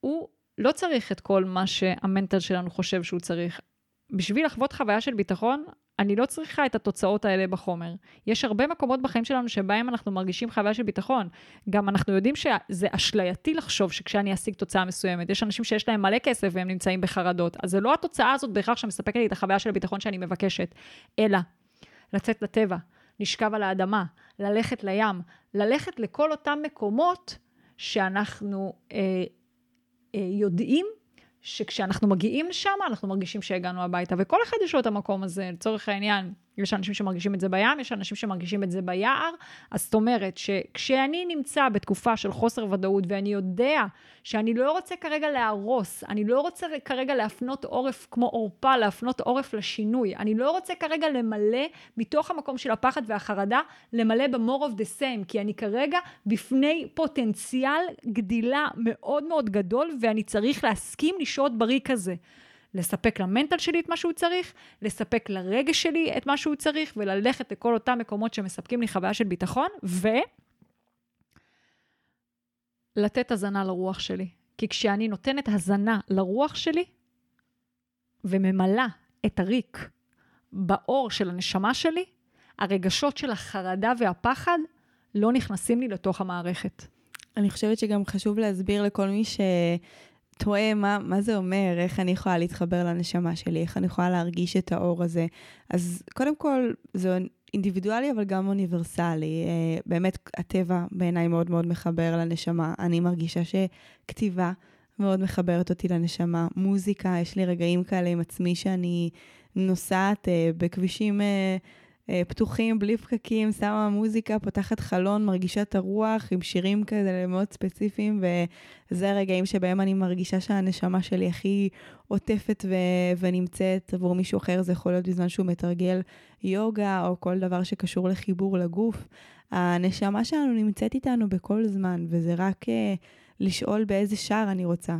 הוא לא צריך את כל מה שהמנטל שלנו חושב שהוא צריך. בשביל לחוות חוויה של ביטחון, אני לא צריכה את התוצאות האלה בחומר. יש הרבה מקומות בחיים שלנו שבהם אנחנו מרגישים חוויה של ביטחון. גם אנחנו יודעים שזה אשלייתי לחשוב שכשאני אשיג תוצאה מסוימת, יש אנשים שיש להם מלא כסף והם נמצאים בחרדות. אז זה לא התוצאה הזאת בהכרח שמספקת לי את החוויה של הביטחון שאני מבקשת, אלא לצאת לטבע, לשכב על האדמה, ללכת לים, ללכת לכל אותם מקומות שאנחנו אה, אה, יודעים שכשאנחנו מגיעים לשם, אנחנו מרגישים שהגענו הביתה. וכל אחד יש לו את המקום הזה, לצורך העניין, יש אנשים שמרגישים את זה בים, יש אנשים שמרגישים את זה ביער. אז זאת אומרת שכשאני נמצא בתקופה של חוסר ודאות ואני יודע שאני לא רוצה כרגע להרוס, אני לא רוצה כרגע להפנות עורף כמו עורפה, להפנות עורף לשינוי, אני לא רוצה כרגע למלא מתוך המקום של הפחד והחרדה, למלא ב-more of the same, כי אני כרגע בפני פוטנציאל גדילה מאוד מאוד גדול ואני צריך להסכים לשהות בריא כזה. לספק למנטל שלי את מה שהוא צריך, לספק לרגש שלי את מה שהוא צריך, וללכת לכל אותם מקומות שמספקים לי חוויה של ביטחון, ו... לתת הזנה לרוח שלי. כי כשאני נותנת הזנה לרוח שלי, וממלאה את הריק באור של הנשמה שלי, הרגשות של החרדה והפחד לא נכנסים לי לתוך המערכת. אני חושבת שגם חשוב להסביר לכל מי ש... תוהה מה, מה זה אומר, איך אני יכולה להתחבר לנשמה שלי, איך אני יכולה להרגיש את האור הזה. אז קודם כל, זה אינדיבידואלי, אבל גם אוניברסלי. אה, באמת, הטבע בעיניי מאוד מאוד מחבר לנשמה. אני מרגישה שכתיבה מאוד מחברת אותי לנשמה. מוזיקה, יש לי רגעים כאלה עם עצמי שאני נוסעת אה, בכבישים... אה, פתוחים, בלי פקקים, שמה מוזיקה, פותחת חלון, מרגישה את הרוח עם שירים כאלה מאוד ספציפיים, וזה הרגעים שבהם אני מרגישה שהנשמה שלי הכי עוטפת ו- ונמצאת עבור מישהו אחר, זה יכול להיות בזמן שהוא מתרגל יוגה או כל דבר שקשור לחיבור לגוף. הנשמה שלנו נמצאת איתנו בכל זמן, וזה רק uh, לשאול באיזה שער אני רוצה.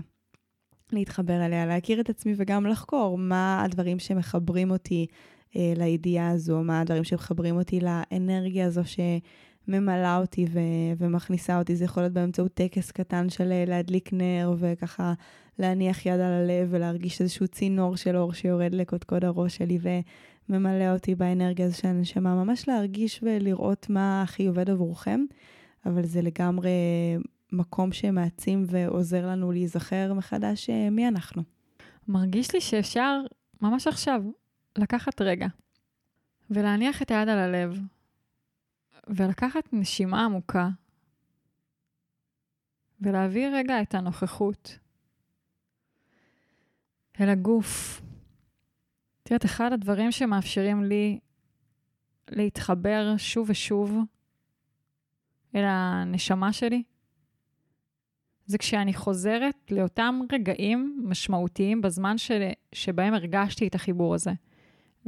להתחבר אליה, להכיר את עצמי וגם לחקור מה הדברים שמחברים אותי לידיעה הזו, מה הדברים שמחברים אותי לאנרגיה הזו שממלאה אותי ו- ומכניסה אותי. זה יכול להיות באמצעות טקס קטן של אה, להדליק נר וככה להניח יד על הלב ולהרגיש איזשהו צינור של אור שיורד לקודקוד הראש שלי וממלא אותי באנרגיה הזו של הנשמה. ממש להרגיש ולראות מה הכי עובד עבורכם, אבל זה לגמרי מקום שמעצים ועוזר לנו להיזכר מחדש אה, מי אנחנו. מרגיש לי שאפשר ממש עכשיו לקחת רגע ולהניח את היד על הלב ולקחת נשימה עמוקה ולהעביר רגע את הנוכחות אל הגוף. את יודעת, אחד הדברים שמאפשרים לי להתחבר שוב ושוב אל הנשמה שלי, זה כשאני חוזרת לאותם רגעים משמעותיים בזמן ש... שבהם הרגשתי את החיבור הזה.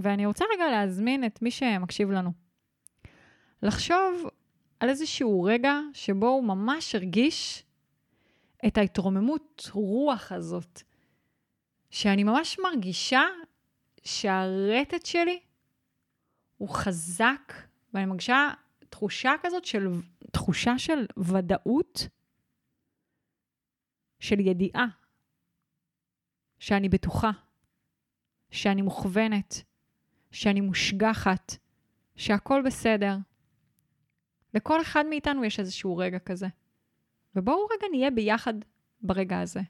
ואני רוצה רגע להזמין את מי שמקשיב לנו. לחשוב על איזשהו רגע שבו הוא ממש הרגיש את ההתרוממות רוח הזאת, שאני ממש מרגישה שהרטט שלי הוא חזק, ואני מרגישה תחושה כזאת של, תחושה של ודאות, של ידיעה, שאני בטוחה, שאני מוכוונת, שאני מושגחת, שהכל בסדר. לכל אחד מאיתנו יש איזשהו רגע כזה. ובואו רגע נהיה ביחד ברגע הזה.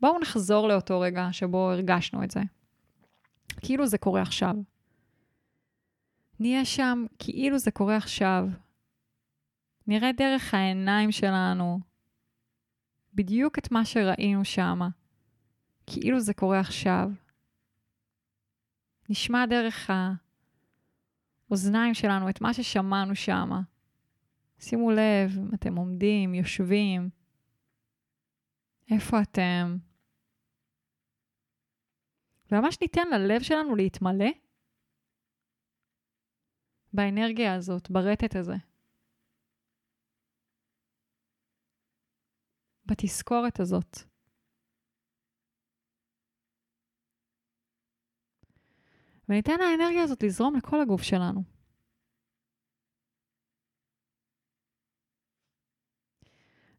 בואו נחזור לאותו רגע שבו הרגשנו את זה. כאילו זה קורה עכשיו. נהיה שם כאילו זה קורה עכשיו. נראה דרך העיניים שלנו בדיוק את מה שראינו שם, כאילו זה קורה עכשיו. נשמע דרך האוזניים שלנו את מה ששמענו שם. שימו לב אם אתם עומדים, יושבים, איפה אתם. וממש ניתן ללב שלנו להתמלא באנרגיה הזאת, ברטט הזה. בתזכורת הזאת. וניתן לאנרגיה הזאת לזרום לכל הגוף שלנו.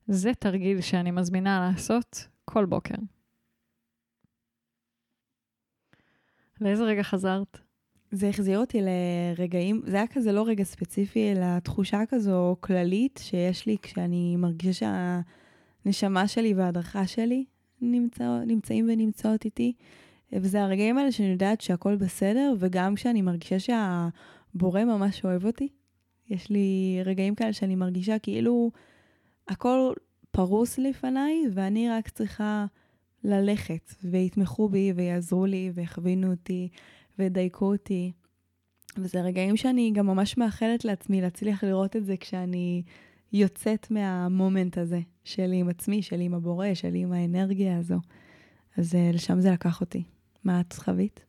זה תרגיל שאני מזמינה לעשות כל בוקר. לאיזה רגע חזרת? זה החזיר אותי לרגעים, זה היה כזה לא רגע ספציפי, אלא תחושה כזו כללית שיש לי כשאני מרגישה שהנשמה שלי וההדרכה שלי נמצא, נמצאים ונמצאות איתי. וזה הרגעים האלה שאני יודעת שהכל בסדר, וגם כשאני מרגישה שהבורא ממש אוהב אותי. יש לי רגעים כאלה שאני מרגישה כאילו הכל פרוס לפניי, ואני רק צריכה ללכת, ויתמכו בי, ויעזרו לי, ויכווינו אותי, וידייקו אותי. וזה רגעים שאני גם ממש מאחלת לעצמי להצליח לראות את זה כשאני יוצאת מהמומנט הזה, שלי עם עצמי, שלי עם הבורא, שלי עם האנרגיה הזו. אז uh, לשם זה לקח אותי. מה את חווית?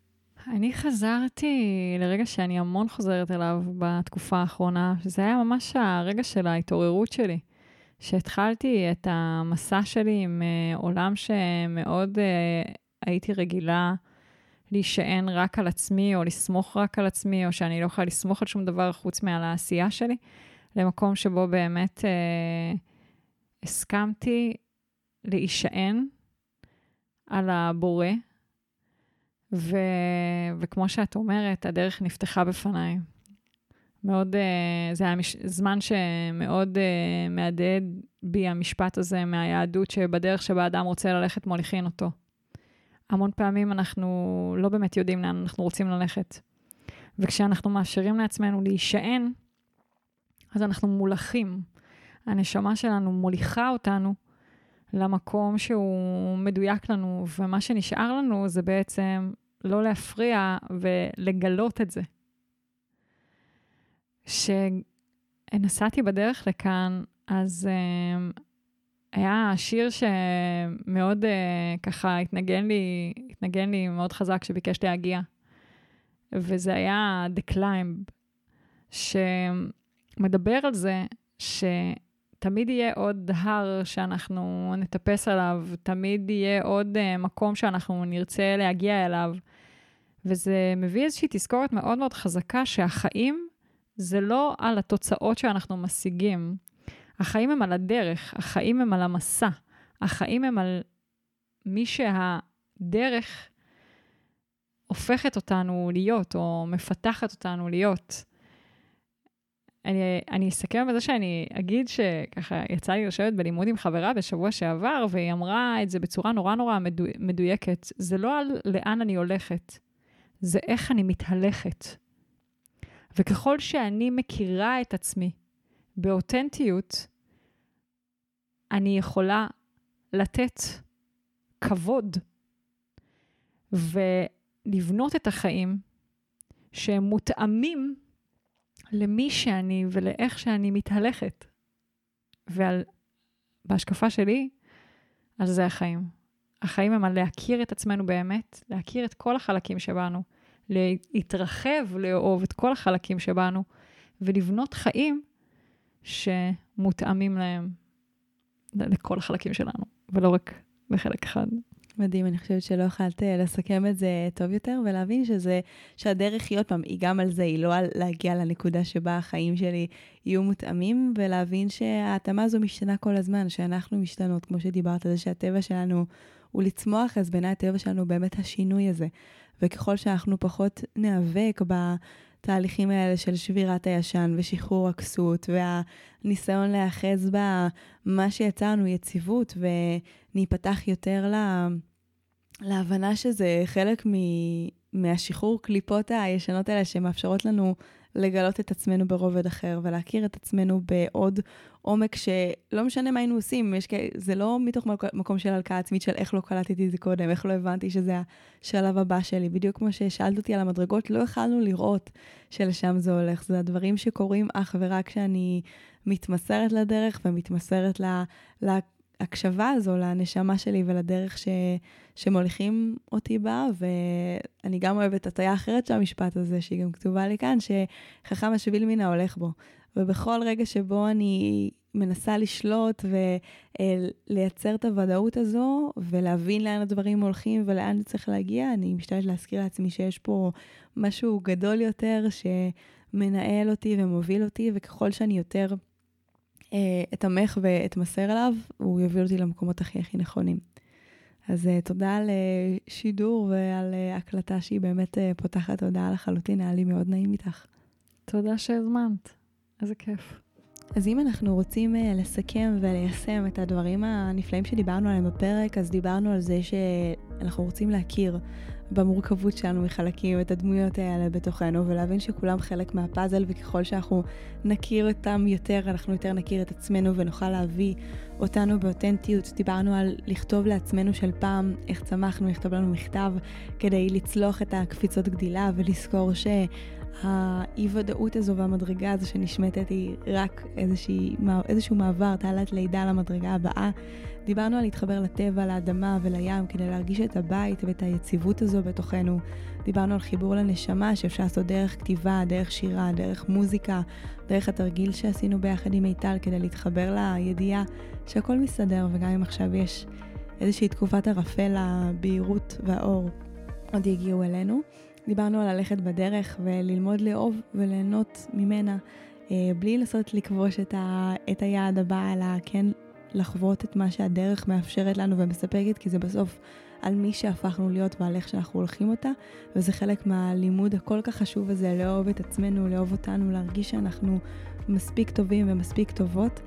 אני חזרתי לרגע שאני המון חוזרת אליו בתקופה האחרונה, שזה היה ממש הרגע של ההתעוררות שלי. שהתחלתי את המסע שלי עם uh, עולם שמאוד uh, הייתי רגילה להישען רק על עצמי, או לסמוך רק על עצמי, או שאני לא יכולה לסמוך על שום דבר חוץ מעל העשייה שלי, למקום שבו באמת uh, הסכמתי להישען על הבורא, ו... וכמו שאת אומרת, הדרך נפתחה בפניי. מאוד, uh, זה היה מש... זמן שמאוד uh, מהדהד בי המשפט הזה מהיהדות, שבדרך שבה אדם רוצה ללכת מוליכין אותו. המון פעמים אנחנו לא באמת יודעים לאן אנחנו רוצים ללכת. וכשאנחנו מאפשרים לעצמנו להישען, אז אנחנו מולכים. הנשמה שלנו מוליכה אותנו למקום שהוא מדויק לנו, ומה שנשאר לנו זה בעצם לא להפריע ולגלות את זה. כשנסעתי בדרך לכאן, אז uh, היה שיר שמאוד uh, ככה התנגן לי, התנגן לי מאוד חזק, שביקש להגיע. וזה היה The Climb, שמדבר על זה ש... תמיד יהיה עוד הר שאנחנו נטפס עליו, תמיד יהיה עוד uh, מקום שאנחנו נרצה להגיע אליו. וזה מביא איזושהי תזכורת מאוד מאוד חזקה שהחיים זה לא על התוצאות שאנחנו משיגים. החיים הם על הדרך, החיים הם על המסע, החיים הם על מי שהדרך הופכת אותנו להיות, או מפתחת אותנו להיות. אני, אני אסכם בזה שאני אגיד שככה יצא לי לשבת בלימוד עם חברה בשבוע שעבר, והיא אמרה את זה בצורה נורא נורא מדו, מדויקת. זה לא על לאן אני הולכת, זה איך אני מתהלכת. וככל שאני מכירה את עצמי באותנטיות, אני יכולה לתת כבוד ולבנות את החיים שהם מותאמים למי שאני ולאיך שאני מתהלכת. ועל, שלי, על זה החיים. החיים הם על להכיר את עצמנו באמת, להכיר את כל החלקים שבנו, להתרחב, לאהוב את כל החלקים שבנו, ולבנות חיים שמותאמים להם, לכל החלקים שלנו, ולא רק בחלק אחד. מדהים, אני חושבת שלא יכולת אה, לסכם את זה טוב יותר, ולהבין שזה, שהדרך היא עוד פעם, היא גם על זה, היא לא על להגיע לנקודה שבה החיים שלי יהיו מותאמים, ולהבין שההתאמה הזו משתנה כל הזמן, שאנחנו משתנות, כמו שדיברת, זה שהטבע שלנו הוא לצמוח, אז בעיניי הטבע שלנו באמת השינוי הזה. וככל שאנחנו פחות ניאבק בתהליכים האלה של שבירת הישן ושחרור הכסות, והניסיון להיאחז במה שיצרנו, יציבות, וניפתח יותר ל... להבנה שזה חלק מ... מהשחרור קליפות הישנות האלה שמאפשרות לנו לגלות את עצמנו ברובד אחר ולהכיר את עצמנו בעוד עומק שלא משנה מה היינו עושים, יש, זה לא מתוך מקום של הלקאה עצמית של איך לא קלטתי את זה קודם, איך לא הבנתי שזה השלב הבא שלי. בדיוק כמו ששאלת אותי על המדרגות, לא יכלנו לראות שלשם זה הולך. זה הדברים שקורים אך ורק כשאני מתמסרת לדרך ומתמסרת ל... ל להקשבה הזו לנשמה שלי ולדרך ש, שמוליכים אותי בה, ואני גם אוהבת הטיה אחרת של המשפט הזה, שהיא גם כתובה לי כאן, שחכם השביל מן ההולך בו. ובכל רגע שבו אני מנסה לשלוט ולייצר את הוודאות הזו, ולהבין לאן הדברים הולכים ולאן צריך להגיע, אני משתדלת להזכיר לעצמי שיש פה משהו גדול יותר שמנהל אותי ומוביל אותי, וככל שאני יותר... אה, אתמך ואתמסר אליו, הוא יוביל אותי למקומות הכי הכי נכונים. אז uh, תודה על uh, שידור ועל הקלטה שהיא באמת פותחת הודעה לחלוטין, היה לי מאוד נעים איתך. תודה שהזמנת, איזה כיף. אז אם אנחנו רוצים לסכם וליישם את הדברים הנפלאים שדיברנו עליהם בפרק, אז דיברנו על זה שאנחנו רוצים להכיר במורכבות שלנו מחלקים את הדמויות האלה בתוכנו, ולהבין שכולם חלק מהפאזל, וככל שאנחנו נכיר אותם יותר, אנחנו יותר נכיר את עצמנו ונוכל להביא אותנו באותנטיות. דיברנו על לכתוב לעצמנו של פעם, איך צמחנו, לכתוב לנו מכתב כדי לצלוח את הקפיצות גדילה ולזכור שהאי ודאות הזו והמדרגה הזו שנשמטת היא רק איזושהי, איזשהו מעבר, תעלת לידה למדרגה הבאה. דיברנו על להתחבר לטבע, לאדמה ולים כדי להרגיש את הבית ואת היציבות הזו בתוכנו. דיברנו על חיבור לנשמה שאפשר לעשות דרך כתיבה, דרך שירה, דרך מוזיקה, דרך התרגיל שעשינו ביחד עם מיטל כדי להתחבר לידיעה שהכל מסתדר, וגם אם עכשיו יש איזושהי תקופת ערפל, הבהירות והאור עוד יגיעו אלינו. דיברנו על ללכת בדרך וללמוד לאהוב וליהנות ממנה, אה, בלי לנסות לכבוש את, ה, את היעד הבא, אלא כן לחוות את מה שהדרך מאפשרת לנו ומספקת, כי זה בסוף על מי שהפכנו להיות ועל איך שאנחנו הולכים אותה, וזה חלק מהלימוד הכל כך חשוב הזה, לאהוב את עצמנו, לאהוב אותנו, להרגיש שאנחנו מספיק טובים ומספיק טובות.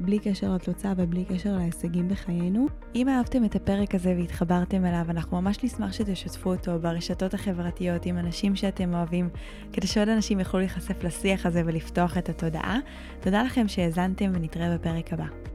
בלי קשר לתוצאה ובלי קשר להישגים בחיינו. אם אהבתם את הפרק הזה והתחברתם אליו, אנחנו ממש נשמח שתשתפו אותו ברשתות החברתיות עם אנשים שאתם אוהבים, כדי שעוד אנשים יוכלו להיחשף לשיח הזה ולפתוח את התודעה. תודה לכם שהאזנתם ונתראה בפרק הבא.